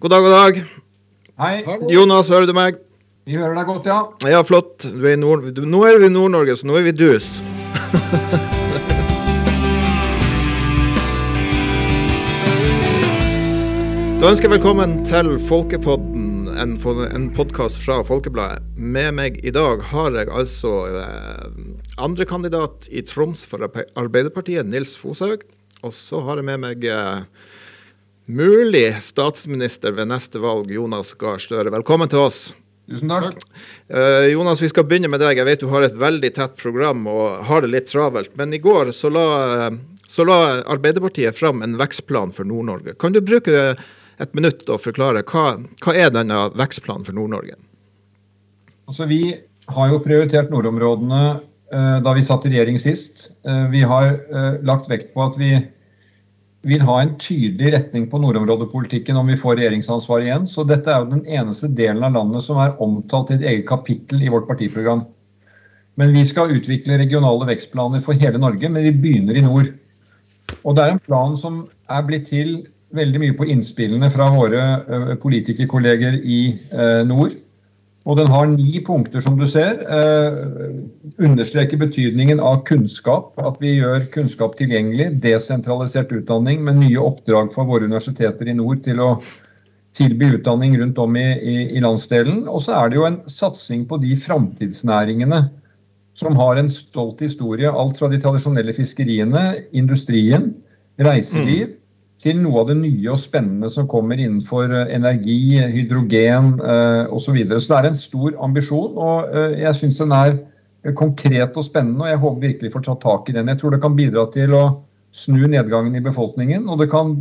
God dag, god dag. Hei. Jonas, hører du meg? Vi hører deg godt, ja. Ja, flott. Er Nord nå er vi i Nord-Norge, så nå er vi dus. da ønsker jeg velkommen til Folkepodden, en, en podkast fra Folkebladet. Med meg i dag har jeg altså eh, andrekandidat i Troms for Arbeiderpartiet, Nils Foshaug. Og så har jeg med meg eh, mulig statsminister ved neste valg, Jonas Gahr Støre. Velkommen til oss. Tusen takk. Uh, Jonas, vi skal begynne med deg. Jeg vet du har et veldig tett program og har det litt travelt. Men i går så la, så la Arbeiderpartiet fram en vekstplan for Nord-Norge. Kan du bruke et minutt og forklare hva, hva er denne vekstplanen for Nord-Norge? Altså, vi har jo prioritert nordområdene uh, da vi satt i regjering sist. Uh, vi har lagt vekt på at vi vil ha en tydelig retning på nordområdepolitikken om vi får regjeringsansvar igjen. Så dette er jo den eneste delen av landet som er omtalt i et eget kapittel i vårt partiprogram. Men vi skal utvikle regionale vekstplaner for hele Norge, men vi begynner i nord. Og det er en plan som er blitt til veldig mye på innspillene fra våre eh, politikerkolleger i eh, nord. Og den har ni punkter, som du ser. Eh, understreker betydningen av kunnskap. At vi gjør kunnskap tilgjengelig. Desentralisert utdanning med nye oppdrag for våre universiteter i nord til å tilby utdanning rundt om i, i, i landsdelen. Og så er det jo en satsing på de framtidsnæringene som har en stolt historie. Alt fra de tradisjonelle fiskeriene, industrien, reiseliv. Til noe av det nye og spennende som kommer innenfor eh, energi, hydrogen eh, osv. Så, videre. så det er en stor ambisjon, og eh, jeg syns den er konkret og spennende. og Jeg håper virkelig får tatt tak i den. Jeg tror det kan bidra til å snu nedgangen i befolkningen, og det kan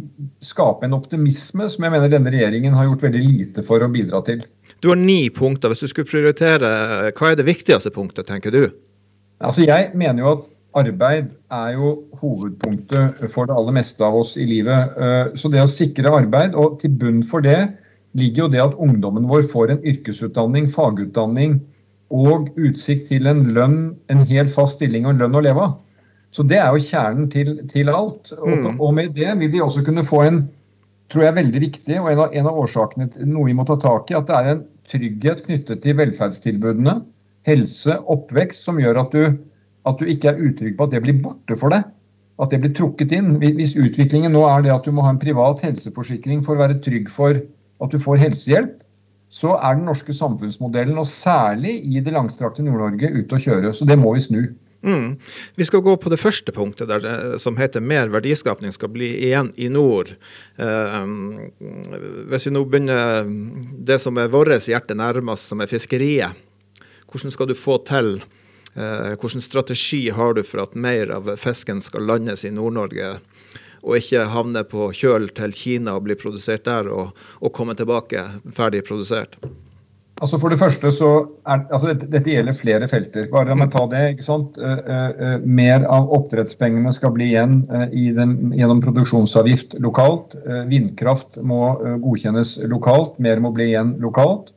skape en optimisme som jeg mener denne regjeringen har gjort veldig lite for å bidra til. Du har ni punkter. Hvis du skulle prioritere, hva er det viktigste punktet, tenker du? Altså, Jeg mener jo at arbeid er jo hovedpunktet for det aller meste av oss i livet. Eh, så det å sikre arbeid, og til bunn for det ligger jo det at ungdommen vår får en yrkesutdanning, fagutdanning og utsikt til en lønn, en helt fast stilling og en lønn å leve av. Så det er jo kjernen til, til alt. Og, mm. og, med det vil vi også kunne få en tror jeg er veldig viktig, og en av, en av årsakene til noe vi må ta tak i, at det er en trygghet knyttet til velferdstilbudene, helse, oppvekst, som gjør at du at du ikke er utrygg på at det blir borte for deg. At det blir trukket inn. Hvis utviklingen nå er det at du må ha en privat helseforsikring for å være trygg for at du får helsehjelp, så er den norske samfunnsmodellen, og særlig i det langstrakte Nord-Norge, ute å kjøre. Så det må vi snu. Mm. Vi skal gå på det første punktet, der, eh, som heter 'mer verdiskapning skal bli igjen i nord'. Eh, hvis vi nå begynner det som er vårt hjerte nærmest, som er fiskeriet. Hvordan skal du få til hvilken strategi har du for at mer av fisken skal landes i Nord-Norge, og ikke havne på kjøl til Kina og bli produsert der, og, og komme tilbake ferdig produsert? Altså For det første så er, altså dette, dette, gjelder flere felter. Bare la meg ta det. ikke sant? Uh, uh, mer av oppdrettspengene skal bli igjen uh, den, gjennom produksjonsavgift lokalt. vindkraft må godkjennes lokalt. Mer må bli igjen lokalt.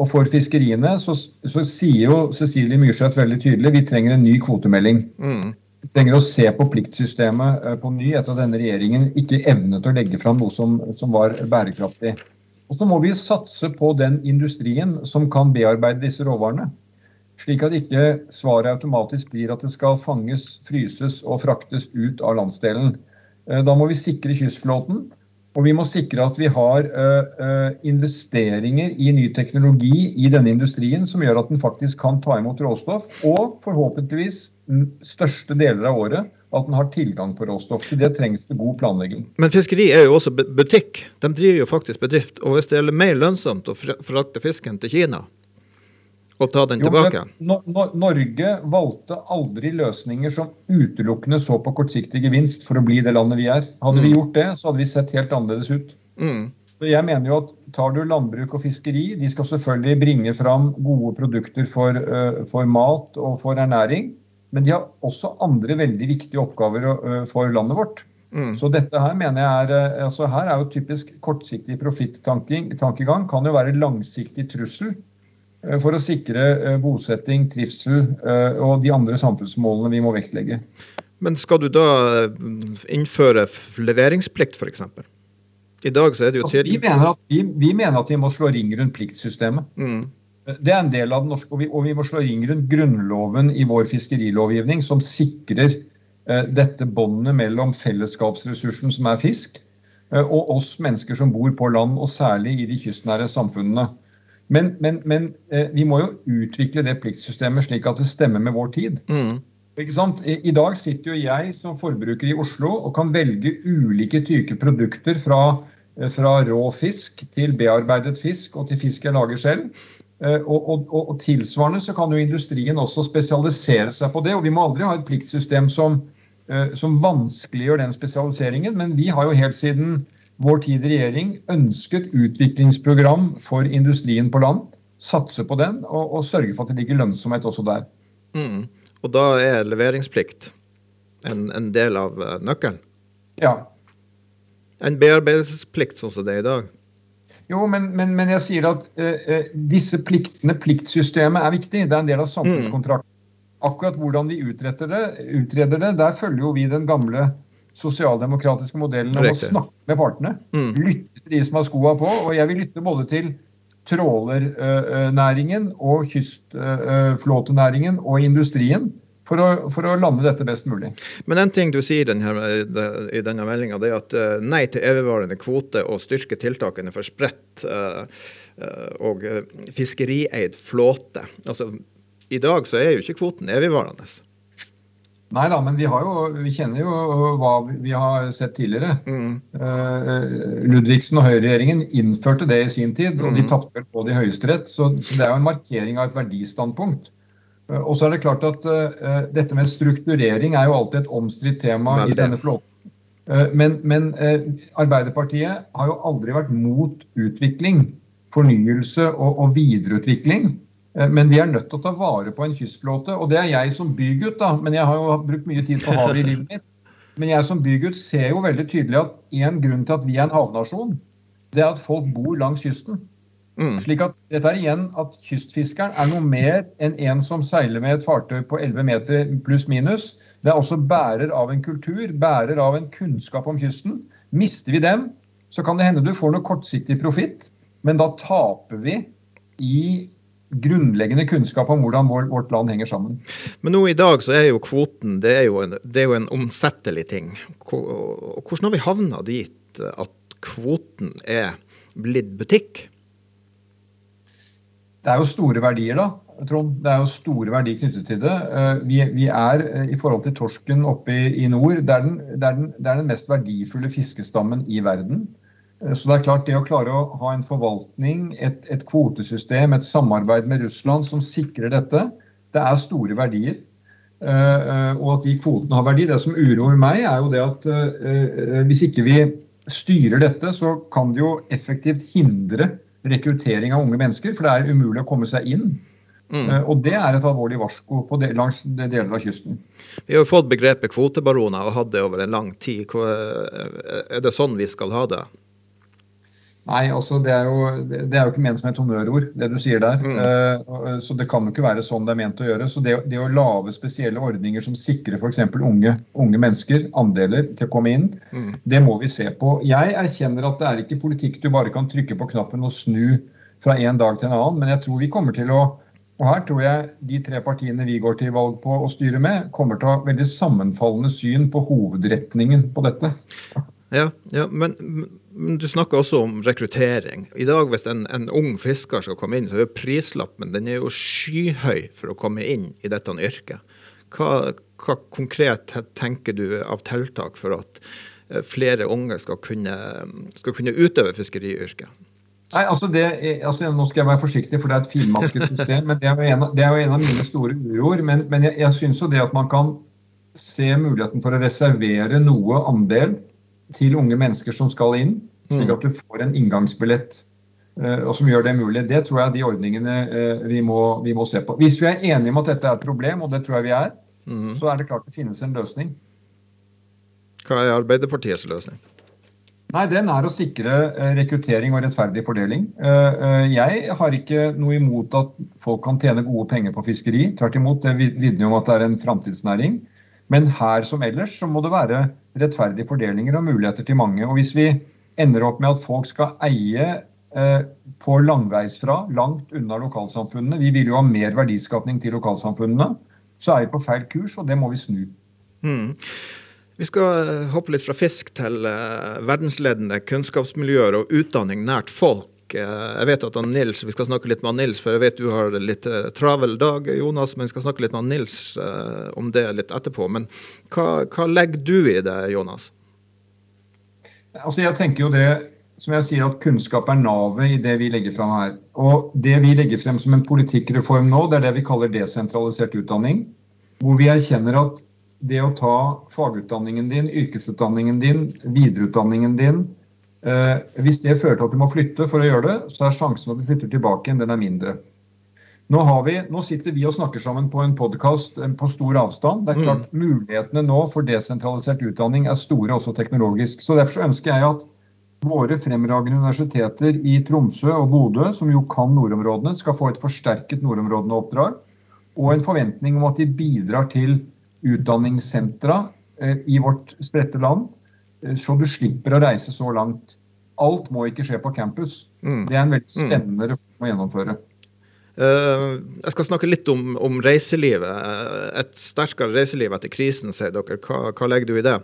Og for fiskeriene så, så sier jo Cecilie Myrseth veldig tydelig vi trenger en ny kvotemelding. Mm. Vi trenger å se på pliktsystemet eh, på ny etter at denne regjeringen ikke evnet å legge fram noe som, som var bærekraftig. Og så må vi satse på den industrien som kan bearbeide disse råvarene. Slik at ikke svaret automatisk blir at det skal fanges, fryses og fraktes ut av landsdelen. Eh, da må vi sikre kystflåten. Og vi må sikre at vi har uh, investeringer i ny teknologi i denne industrien som gjør at den faktisk kan ta imot råstoff, og forhåpentligvis største deler av året at den har tilgang på råstoff. Til det trengs det god planlegging. Men fiskeri er jo også butikk. De driver jo faktisk bedrift. Og hvis det er mer lønnsomt å frakte fisken til Kina, og ta den tilbake? Jo, Norge valgte aldri løsninger som utelukkende så på kortsiktig gevinst for å bli det landet vi er. Hadde mm. vi gjort det, så hadde vi sett helt annerledes ut. Mm. Jeg mener jo at Tar du landbruk og fiskeri, de skal selvfølgelig bringe fram gode produkter for, uh, for mat og for ernæring. Men de har også andre veldig viktige oppgaver uh, for landet vårt. Mm. Så dette her mener jeg er altså Her er jo typisk kortsiktig profittankegang. Kan jo være langsiktig trussel for å sikre eh, bosetting, trivsel eh, og de andre samfunnsmålene vi må vektlegge. Men skal du da innføre leveringsplikt, f.eks.? I dag så er det jo altså, vi, mener at, vi, vi, mener at vi må slå ring rundt pliktsystemet. Mm. Det er en del av det norske, og vi, og vi, må slå ring rundt Grunnloven i vår fiskerilovgivning, som sikrer eh, dette båndet mellom fellesskapsressursen som er fisk, eh, og oss mennesker som bor på land, og særlig i de kystnære samfunnene. Men, men, men eh, vi må jo utvikle det pliktsystemet slik at det stemmer med vår tid. Mm. Ikke sant? I, I, dag sitter jo jeg som forbruker i Oslo og kan velge ulike typer produkter fra, eh, fra rå fisk til bearbeidet fisk og til fisk jeg lager selv. Eh, og, og, og, tilsvarende så kan jo industrien også spesialisere seg på det. Og vi må aldri ha et pliktsystem som, som vanskeliggjør den spesialiseringen. Men vi har jo helt siden vår tid i regjering ønsket utviklingsprogram for industrien på land. Satse på den og, og sørge for at det ligger lønnsomhet også der. Mm. Og da er leveringsplikt en, en del av uh, nøkkelen? Ja. En bearbeidelsesplikt sånn som det er i dag? Jo, men, men, men jeg sier at eh, disse pliktene, pliktsystemet, er viktig. Det er en del av samfunnskontrakten. Mm. Akkurat hvordan vi utreder det, utreder det, der følger jo vi den gamle sosialdemokratiske modellen om å snakke med partene. Mm. Lytte til de som har skoa på. Og jeg vil lytte både til trålernæringen og kystflåtenæringen og industrien for å, for å, lande dette best mulig. Men en ting du sier denne, i denne meldinga, er at nei til evigvarende kvote og styrke tiltakene for spredt og fiskerieid flåte. Altså, I dag så er jo ikke kvoten evigvarende. Nei da, men vi, jo, vi, kjenner jo hva vi har sett tidligere. Mm. Uh, Ludvigsen og høyreregjeringen innførte det i sin tid, og de mm. tapte på det i Høyesterett. Så, så, det er jo en markering av et verdistandpunkt. Uh, og så er det klart at uh, dette med strukturering er jo alltid et omstridt tema Veldig. i denne flåten. Men, men Arbeiderpartiet har jo aldri vært mot utvikling, fornyelse og, og videreutvikling. Eh, men vi er nødt til å ta vare på en kystflåte. Og det er jeg som bygutt, da. Men jeg har jo brukt mye tid på havet i livet mitt. Men jeg som bygutt ser jo veldig tydelig at en grunn til at vi er en havnasjon, det er at folk bor langs kysten. Mm. Slik at dette er igjen at kystfiskeren er noe mer enn en som seiler med et fartøy på 11 meter pluss minus. Det er også bærer av en kultur, bærer av en kunnskap om kysten. Mister vi dem, så kan det hende du får noe kortsiktig profitt, men da taper vi i grunnleggende kunnskap om hvordan vårt land henger sammen. Men nå i dag så er jo kvoten det er jo en, det er jo en omsettelig ting. Hvordan har vi havna dit at kvoten er blitt butikk? Det er jo store verdier, da. Trond. Det er jo store verdier knyttet til det. Eh, vi, vi er eh, i forhold til torsken oppe i, i nord, det er, den, det, er den, det er den mest verdifulle fiskestammen i verden. Eh, så det er klart det å klare å ha en forvaltning, et, et, kvotesystem, et samarbeid med Russland som sikrer dette, det er store verdier. Uh, og at de kvotene har verdi. Det som uroer meg, er jo det at hvis ikke vi styrer dette, så kan det jo effektivt hindre rekruttering av unge mennesker. For det er umulig å komme seg inn. Mm. Og det er et alvorlig varsko på del, langs deler av kysten. Vi har jo fått begrepet kvotebaroner og hatt det over en lang tid. Er det sånn vi skal ha det? Nei, altså det er, jo, det er jo ikke ment som et honnørord, det du sier der. Mm. Uh, så det kan jo ikke være sånn det er ment å gjøre. Så det, det å lage spesielle ordninger som sikrer f.eks. Unge, unge mennesker andeler til å komme inn, mm. det må vi se på. Jeg erkjenner at det er ikke politikk du bare kan trykke på knappen og snu fra en dag til en annen, men jeg tror vi kommer til å og her tror jeg de tre partiene vi går til valg på å styre med, kommer til å ha veldig sammenfallende syn på hovedretningen på dette. Ja, ja men men du snakker også om rekruttering. I dag Hvis en, en, ung fisker skal komme inn, så er prislappen den er jo skyhøy for å komme inn i dette yrket. Hva, hva konkret tenker du av tiltak for at eh, flere unge skal kunne, skal kunne utøve fiskeriyrket? Nei, altså det, altså Nå skal jeg være forsiktig, for det er et finmasket system. men Det er jo en, er jo en av mine store uroer. Men, men jeg, jeg syns jo det at man kan se muligheten for å reservere noe andel til unge mennesker som skal inn, slik mm. at du får en inngangsbillett uh, og som gjør det mulig. Det tror jeg er de ordningene uh, vi, må, vi, må, se på. Hvis vi er enige om at dette er et problem, og det tror jeg vi er, mm. så er det klart det finnes en løsning. Hva er Arbeiderpartiets løsning? Nei, Den er å sikre uh, rekruttering og rettferdig fordeling. Jeg har ikke noe imot at folk kan tjene gode penger på fiskeri. Tvert imot, det vitner om at det er en framtidsnæring. Men her som ellers så må det være rettferdige fordelinger og muligheter til mange. Og hvis vi ender opp med at folk skal eie eh, på langveisfra, langt unna lokalsamfunnene. Vi vil jo ha mer verdiskapning til lokalsamfunnene. Så er vi på feil kurs, og det må vi snu. Mm. Vi skal eh, hoppe litt fra fisk til uh, verdensledende kunnskapsmiljøer og utdanning nært folk. Uh, jeg vet at han Nils, Vi skal snakke litt med han Nils, for jeg vet du har litt uh, travel dag, Jonas. Men vi skal snakke litt med han Nils om det litt etterpå. Men hva, hva legger du i det, Jonas? Altså jeg tenker jo det, som jeg sier, at Kunnskap er navet i det vi legger frem her. Og Det vi legger frem som en politikkreform nå, det er det vi kaller desentralisert utdanning. Hvor vi erkjenner at det å ta fagutdanningen din, yrkesutdanningen din, videreutdanningen din eh, Hvis det fører til at du må flytte for å gjøre det, så er sjansen at du flytter tilbake igjen, den er mindre. Nå, vi, nå sitter vi og snakker sammen på en podkast eh, på stor avstand. Det er klart mm. Mulighetene nå for desentralisert utdanning er store, også teknologisk. Så Derfor så ønsker jeg at våre fremragende universiteter i Tromsø og Bodø, som jo kan nordområdene, skal få et forsterket nordområdeoppdrag. Og en forventning om at de bidrar til utdanningssentra eh, i vårt spredte land, eh, så du slipper å reise så langt. Alt må ikke skje på campus. Mm. Det er en veldig mm. spennende reform å gjennomføre. Uh, jeg skal snakke litt om, om, reiselivet. Et sterkere reiseliv etter krisen, sier dere. Hva, hva, legger du i det?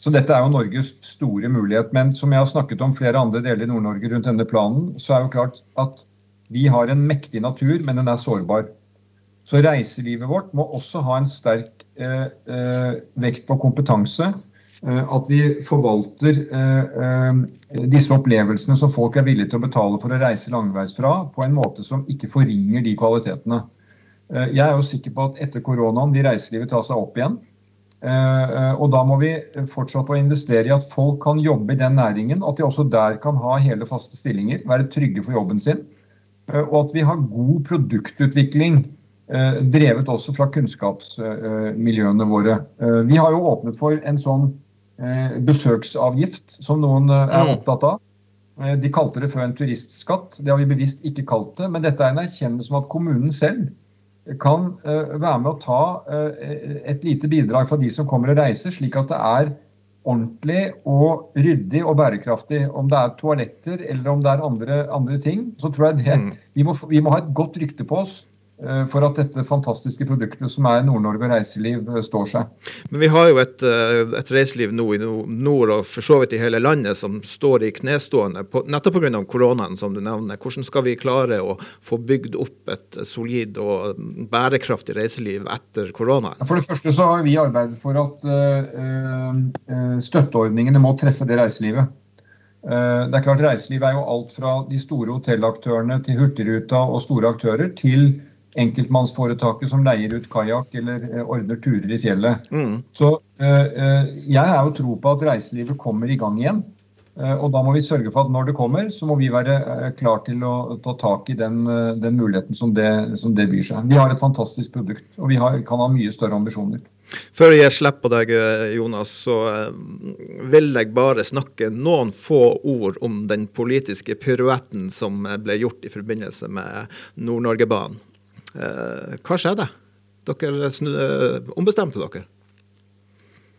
Så Dette er jo Norges store mulighet. Men som jeg har snakket om flere andre deler i Nord-Norge rundt denne planen, så er jo klart at vi har en mektig natur, men den er sårbar. Så reiselivet vårt må også ha en sterk eh, eh, vekt på kompetanse. Eh, at vi forvalter eh, eh, disse opplevelsene som folk er villige til å betale for å reise langveisfra, på en måte som ikke forringer de kvalitetene. Jeg er jo sikker på at etter koronaen vil reiselivet ta seg opp igjen. Og da må vi fortsette å investere i at folk kan jobbe i den næringen, at de også der kan ha hele faste stillinger, være trygge for jobben sin. Og at vi har god produktutvikling drevet også fra kunnskapsmiljøene våre. Vi har jo åpnet for en sånn besøksavgift som noen er mm. opptatt av. De kalte det før en turistskatt. Det har vi bevisst ikke kalt det. Men dette er en erkjennelse om at kommunen selv kan være med å ta et lite bidrag fra de som kommer og reiser, slik at det er ordentlig og ryddig og bærekraftig. Om det er toaletter eller om det er andre, andre ting, så tror jeg det, mm. vi, må, vi må ha et godt rykte på oss Eh, for at dette fantastiske produktet som er Nord-Norge og reiseliv, eh, står seg. Men vi har jo et, eh, et, reiseliv nå i nord og for så vidt i hele landet som står i knestående, på, nettopp pga. koronaen, som du nevner. Hvordan skal vi klare å få bygd opp et solid og bærekraftig reiseliv etter koronaen? For det første så har vi arbeidet for at støtteordningene må treffe det reiselivet. Det er klart Reiseliv er jo alt fra de store hotellaktørene til Hurtigruta og store aktører, til enkeltmannsforetaket som leier ut kajakk eller eh, ordner turer i fjellet. Mm. Så eh, eh, jeg har jo tro på at reiselivet kommer i gang igjen. Og da må vi sørge for at når det kommer, så må vi være klar til å ta tak i den, den muligheten som det, som det, byr seg. Vi har et fantastisk produkt, og vi har, kan ha mye større ambisjoner. Før jeg slipper deg, Jonas, så vil jeg bare snakke noen få ord om den politiske piruetten som ble gjort i forbindelse med Nord-Norge-banen. Eh, hva skjedde? Dere snu, eh, ombestemte dere?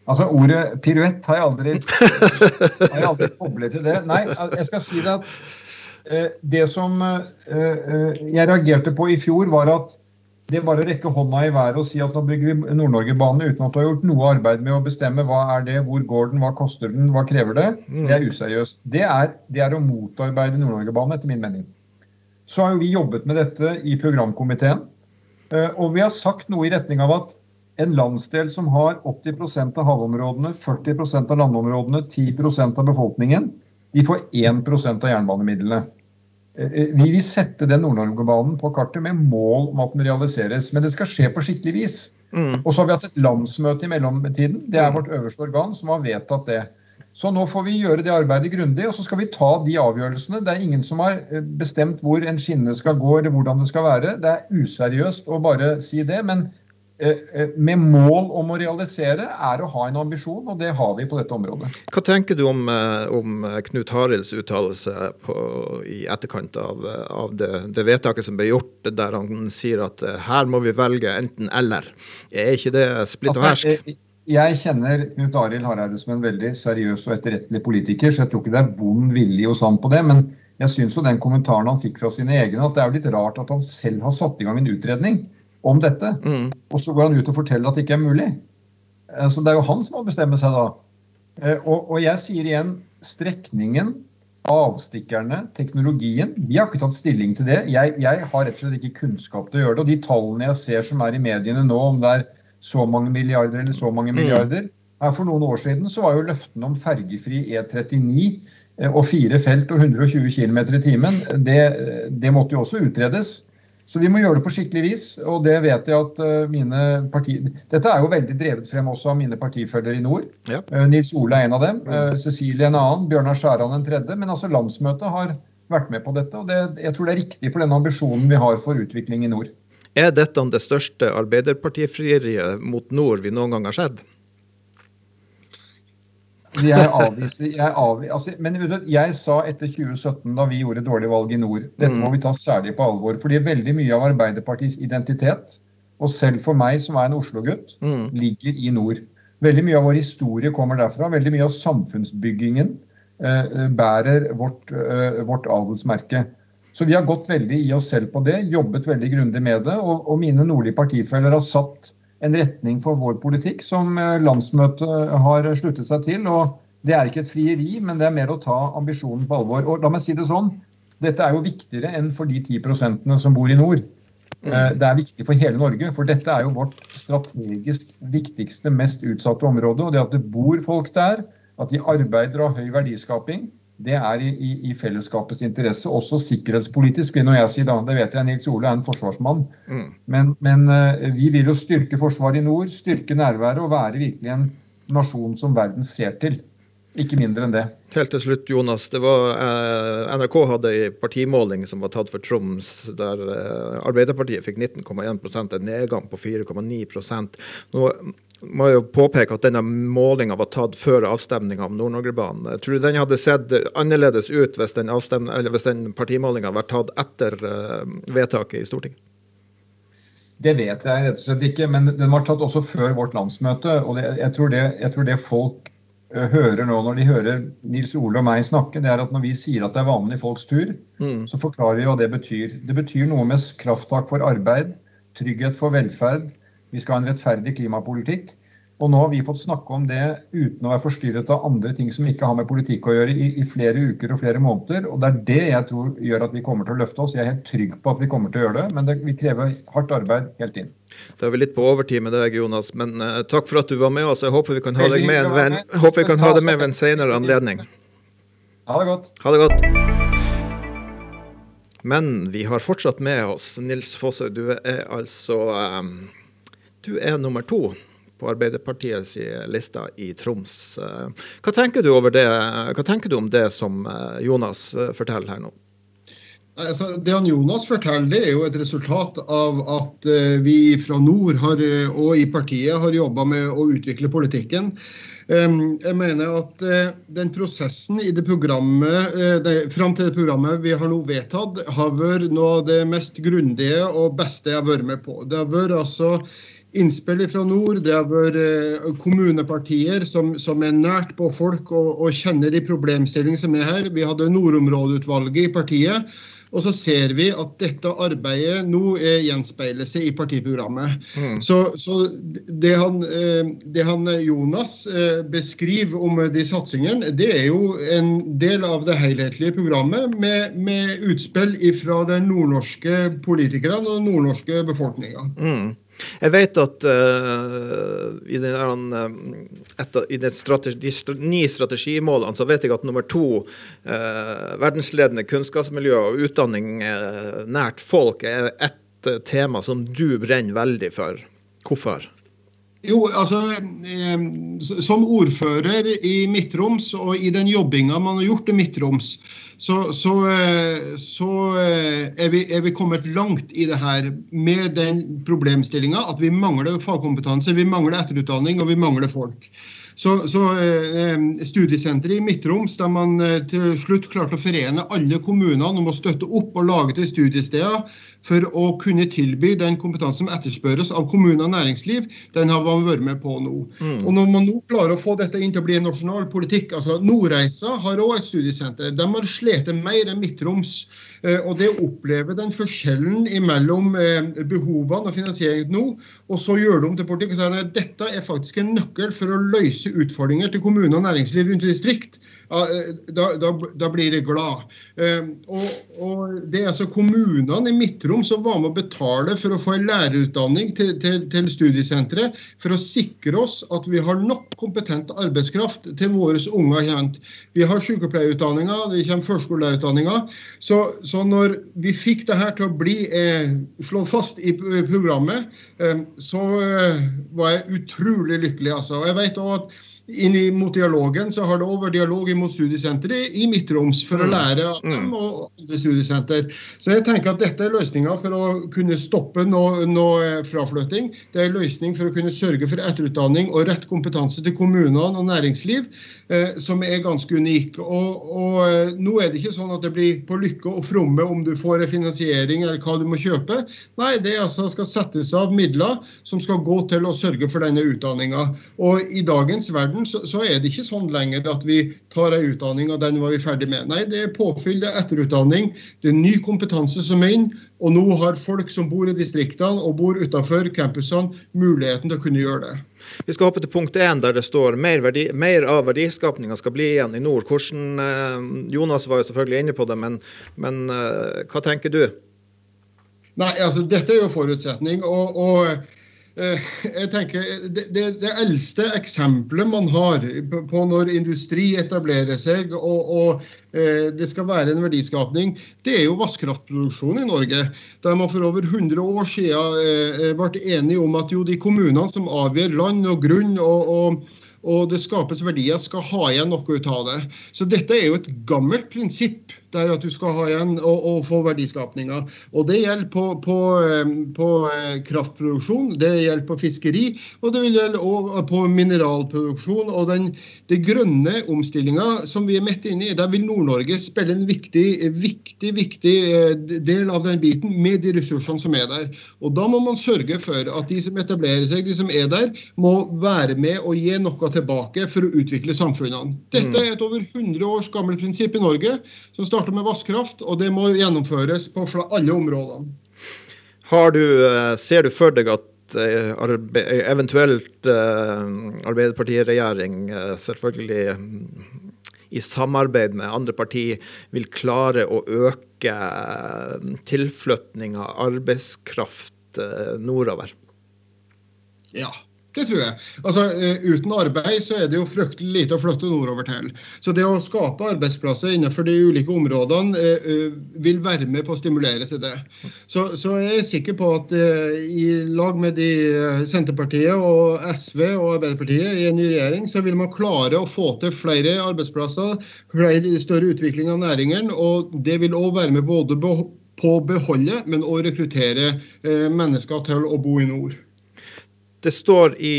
Altså Ordet piruett har jeg aldri, har jeg aldri koblet til det. Nei, jeg skal si det at eh, det som jeg reagerte på i fjor, var at det bare å rekke hånda i været og si at nå bygger vi Nord-Norge-bane uten at du har gjort noe arbeid med å bestemme hva er det, hvor går den, hva koster den, hva krever det, mm. det er useriøst. Det er, det er å motarbeide Nord-Norge-banen, etter min mening så har jo vi jobbet med dette i programkomiteen. Eh, og vi har sagt noe i retning av at en landsdel som har 80% av havområdene, 40% av landområdene, 10% av befolkningen, de får 1 av jernbanemidlene. Eh, eh, vi vil sette den Nord-Norge-banen på kartet med mål om at den realiseres. Men det skal skje på skikkelig vis. Mm. Og så har vi hatt et landsmøte i mellomtiden. Det er vårt øverste organ som har vedtatt det. Så nå får vi gjøre det arbeidet grundig, og så skal vi ta de avgjørelsene. Det er ingen som har eh, bestemt hvor en skinne skal gå eller hvordan det skal være. Det er useriøst å bare si det. Men eh, eh, med mål om å realisere er å ha en ambisjon, og det har vi på dette området. Hva tenker du om, om Knut Harilds uttalelse i etterkant av, av det, det, vedtaket som ble gjort, der han sier at her må vi velge enten eller? Er ikke det splitt og hersk? Altså, jeg kjenner Knut Arild Hareide som en veldig seriøs og etterrettelig politiker, så jeg tror ikke det er vond vilje hos han på det. Men jeg syns jo den kommentaren han fikk fra sine egne, at det er jo litt rart at han selv har satt i gang en utredning om dette. Mm. Og så går han ut og forteller at det ikke er mulig. Eh, så det er jo han som må bestemme seg da. Eh, og, og jeg sier igjen strekningen, avstikkerne, teknologien. Vi har ikke tatt stilling til det. Jeg, jeg har rett og slett ikke kunnskap til å gjøre det. Og de tallene jeg ser som er i mediene nå, om det er så mange milliarder eller så mange mm. milliarder. Her For noen år siden så var jo løftene om fergefri E39 eh, og fire felt og 120 km i timen, det, det, måtte jo også utredes. Så vi må gjøre det på skikkelig vis. Og det vet jeg at eh, mine parti... Dette er jo veldig drevet frem også av mine partifølgere i nord. Ja. Eh, Nils Ole er en av dem. Mm. Cecilie en annen. Bjørnar Skjæran en tredje. Men altså landsmøtet har vært med på dette. Og det, jeg tror det er riktig for den ambisjonen vi har for utvikling i nord. Er dette det største arbeiderpartifrieriet mot nord vi noen gang har sett? Jeg avviser, jeg avviser altså, Men jeg sa etter 2017, da vi gjorde dårlig valg i nord, dette må mm. vi ta særlig på alvor. Fordi veldig mye av Arbeiderpartiets identitet, og selv for meg som er en Oslo-gutt, mm. ligger i nord. Veldig mye av vår historie kommer derfra. Veldig mye av samfunnsbyggingen eh, bærer vårt, eh, vårt adelsmerke. Så vi har gått veldig i oss selv på det, jobbet veldig grundig med det. Og, og mine nordlige partifeller har satt en retning for vår politikk som eh, landsmøtet har sluttet seg til. og Det er ikke et frieri, men det er mer å ta ambisjonen på alvor. Og la meg si det sånn, Dette er jo viktigere enn for de 10% som bor i nord. Mm. Eh, det er viktig for hele Norge, for dette er jo vårt strategisk viktigste, mest utsatte område. Og det at det bor folk der, at de arbeider og har høy verdiskaping, det er i, i, i, fellesskapets interesse, også sikkerhetspolitisk. vil jeg si da, Det vet jeg Nils Ole er en forsvarsmann. Mm. Men, men uh, vi vil jo styrke Forsvaret i nord, styrke nærværet og være virkelig en nasjon som verden ser til. Ikke mindre enn det. Helt til slutt, Jonas. Det var, eh, NRK hadde en partimåling som var tatt for Troms, der eh, Arbeiderpartiet fikk 19,1% en nedgang på 4,9% Nå må jo påpeke at denne målinga var tatt før avstemninga om Nord-Norge-banen. Tror du den hadde sett annerledes ut hvis den, hvis den partimålinga vært tatt etter uh, vedtaket i Stortinget? Det vet jeg rett og slett ikke, men den var tatt også før vårt landsmøte. og det, jeg, tror det, jeg, tror det, folk uh, hører nå når de hører Nils Ole og meg snakke, det er at når vi sier at det er vanlige folks tur, mm. så forklarer vi hva det betyr. Det betyr noe med krafttak for arbeid, trygghet for velferd, vi skal ha en rettferdig klimapolitikk. Og nå har vi fått snakke om det uten å være forstyrret av andre ting som ikke har med politikk å gjøre, i, i, flere uker og flere måneder. Og det er det jeg tror gjør at vi kommer til å løfte oss. Jeg er helt trygg på at vi kommer til å gjøre det, men det, vi krever hardt arbeid helt inn. Da er vi litt på overtid med deg, Jonas, men uh, takk for at du var med oss. Jeg håper vi kan ha deg med, ved, håper vi kan ha deg med ved en senere anledning. Ha det godt. Ha det godt. Men vi har fortsatt med oss Nils Fosse. Du er altså um du er nummer to på Arbeiderpartiets lista i Troms. Hva tenker du, det, hva tenker du om det som eh, Jonas eh, forteller her nå? Altså, det han Jonas forteller, det er jo et resultat av at vi fra nord har, og i partiet har jobba med å utvikle politikken. Um, jeg mener at den prosessen i det programmet, det, fram til det programmet vi har nå vedtatt, har vært noe av det mest grundige og beste jeg har vært med på. Det har vært altså innspill fra nord. Det har vært eh, kommunepartier som, som, er nært på folk og, og kjenner de problemstillingene som er her. Vi hadde Nordområdeutvalget i partiet. Og så ser vi at dette arbeidet nå gjenspeiler seg i partiprogrammet. Mm. Så, så det, han, eh, det, han, Jonas eh, beskriver om de satsingene, det er jo en del av det helhetlige programmet med, med utspill fra de nordnorske politikerne og den nordnorske befolkninga. Mm. Jeg vet at uh, i, den, uh, etter, i strategi, de ni strategimålene så vet jeg at nummer to, uh, verdensledende kunnskapsmiljø og utdanning nært folk, er et tema som du brenner veldig for. Hvorfor? Jo, altså Som ordfører i Midt-Troms og i den jobbinga man har gjort i Midt-Troms, så, så, eh, så eh, er, vi, er, vi, kommet langt i det her med den problemstillinga at vi mangler fagkompetanse, vi mangler etterutdanning og vi mangler folk. Så, så eh, Studiesenteret i Midt-Troms, der man eh, til slutt klarte å forene alle kommunene om å støtte opp og lage til studiesteder for å kunne tilby den kompetansen som etterspørres av kommuner og næringsliv, den har man vært med på nå. Mm. Og Når man nå klarer å få dette inn til å bli en nasjonal politikk altså Nordreisa har òg et studiesenter. De har slitt mer enn Midt-Troms. Eh, og det å oppleve den forskjellen mellom eh, behovene og finansieringen nå, og så gjør de om til politikk og sier at dette er faktisk en nøkkel for å løse utfordringer til kommuner og næringsliv rundt i distrikt, da, da, da blir jeg glad. Og, og, Det er altså kommunene i Midtrom som var med å betale for å få en lærerutdanning til, til, til studiesenteret, for å sikre oss at vi har nok kompetent arbeidskraft til våre unger. Vi har sykepleierutdanninger, det kommer førskolelærerutdanninger. Så, så når vi fikk det her til å bli eh, slått fast i programmet, eh, så eh, var jeg utrolig lykkelig. Altså. Og jeg vet også at inn mot dialogen så har det òg vært dialog mot studiesenteret i Midt-Troms for å mm. lære av dem mm. og andre studiesenter. Så jeg tenker at dette er løsninga for å kunne stoppe noe, noe fraflytting. Det er løsning for å kunne sørge for etterutdanning og rett kompetanse til kommunene og næringsliv, eh, som er ganske unik. Og, og, eh, nå er det ikke sånn at det blir på lykke og fromme om du får finansiering eller hva du må kjøpe. Nei, det altså skal settes av midler som skal gå til å sørge for denne utdanninga. Og i dagens verden verden, så, så, er det ikke sånn lenger at vi tar en utdanning og den var vi ferdig med. Nei, det er påfyll, det er etterutdanning, det er ny kompetanse som er inn. Og nå har folk som bor i distriktene og bor utenfor campusene, muligheten til å kunne gjøre det. Vi skal hoppe til punkt én, der det står mer, verdi, mer av verdiskapninga skal bli igjen i nord. Hvordan, eh, Jonas var jo selvfølgelig inne på det, men, men eh, hva tenker du? Nei, altså Dette er jo forutsetning. og, og jeg tenker, det, det, det, eldste eksempelet man har på når industri etablerer seg og, og eh, det skal være en verdiskapning, det er jo vannkraftproduksjon i Norge. Der man for over 100 år siden eh, ble enige om at jo de kommunene som avgjør land og grunn og, og og det skapes verdier, skal ha igjen noe ut av det. Så dette er jo et gammelt prinsipp det er at du skal ha igjen og, og få verdiskapninga. Og Det gjelder på, på, eh, på, eh, kraftproduksjon, det gjelder på fiskeri, og det vil gjelde også på mineralproduksjon. Og den, den grønne omstillinga som vi er midt inne i, der vil Nord-Norge spille en viktig, viktig, viktig eh, del av den biten med de ressursene som er der. Og Da må man sørge for at de som etablerer seg, de som er der, må være med og gi noe tilbake for å utvikle samfunnene. Dette er et over 100 års gammelt prinsipp i Norge. som starter starter med vannkraft, og det må gjennomføres på alle områdene. Du, eh, ser du for deg at eh, eventuelt eh, Arbeiderpartiregjering, selvfølgelig i samarbeid med andre partier, vil klare å øke tilflytninga av arbeidskraft nordover? Ja, det tror jeg. Altså, eh, Uten arbeid så er det jo fryktelig lite å flytte nordover til. Så det å skape arbeidsplasser innenfor de ulike områdene eh, eh, vil være med på å stimulere til det. Så, så jeg er sikker på at i lag med de Senterpartiet og SV og Arbeiderpartiet i en ny regjering, så vil man klare å få til flere arbeidsplasser, flere større utvikling av næringen. Og det vil òg være med både på å beholde, men òg rekruttere mennesker til å bo i nord. Det står i,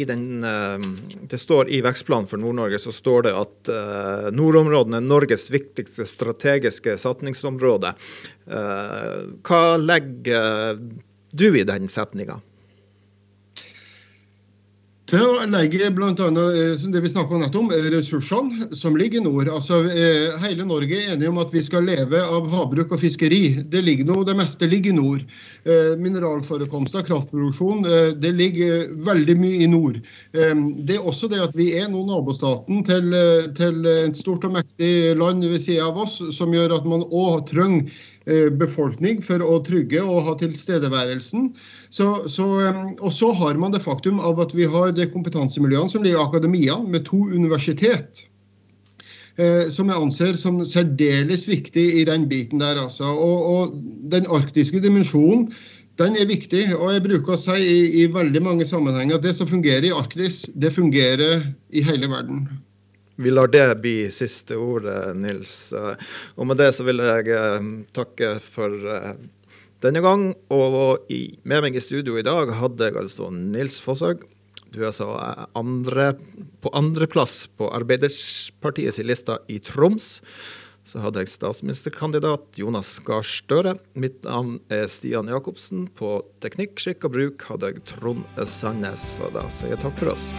i, den, eh, det står i vekstplanen for Nord-Norge så står det at uh, nordområdene er Norges viktigste strategiske satsingsområde. Uh, hva legger du i den setninga? Til å legge bl.a. Eh, det vi snakka om ressursene som ligger i nord. Altså, eh, hele Norge er enige om at vi skal leve av havbruk og fiskeri. Det, ligger noe, det meste ligger i nord. Eh, mineralforekomster, kraftproduksjon, det ligger veldig mye i nord. Det er også det at vi er nå nabostaten til, til et stort og mektig land ved sida av oss, som gjør at man òg trenger befolkning for å trygge og ha tilstedeværelsen. Så, så, og så har man det faktum av at vi har de kompetansemiljøene som ligger i akademia, med to universitet. Eh, som jeg anser som særdeles viktig i den biten der. Altså. Og, og, den arktiske dimensjonen den er viktig. Og jeg bruker å si i, i veldig mange sammenhenger at det som fungerer i Arktis, det fungerer i hele verden. Vi lar det bli siste ordet, Nils. Og med det så vil jeg takke for eh, denne gang. Og med meg i studio i dag hadde jeg altså Nils Fosshaug, Du er altså andre, på andreplass på Arbeiderpartiets lista i Troms. Så hadde jeg statsministerkandidat Jonas Gahr Støre. Mitt navn er Stian Jacobsen. På teknikk, skikk og bruk hadde jeg Trond Sandnes. Og da sier jeg takk for oss.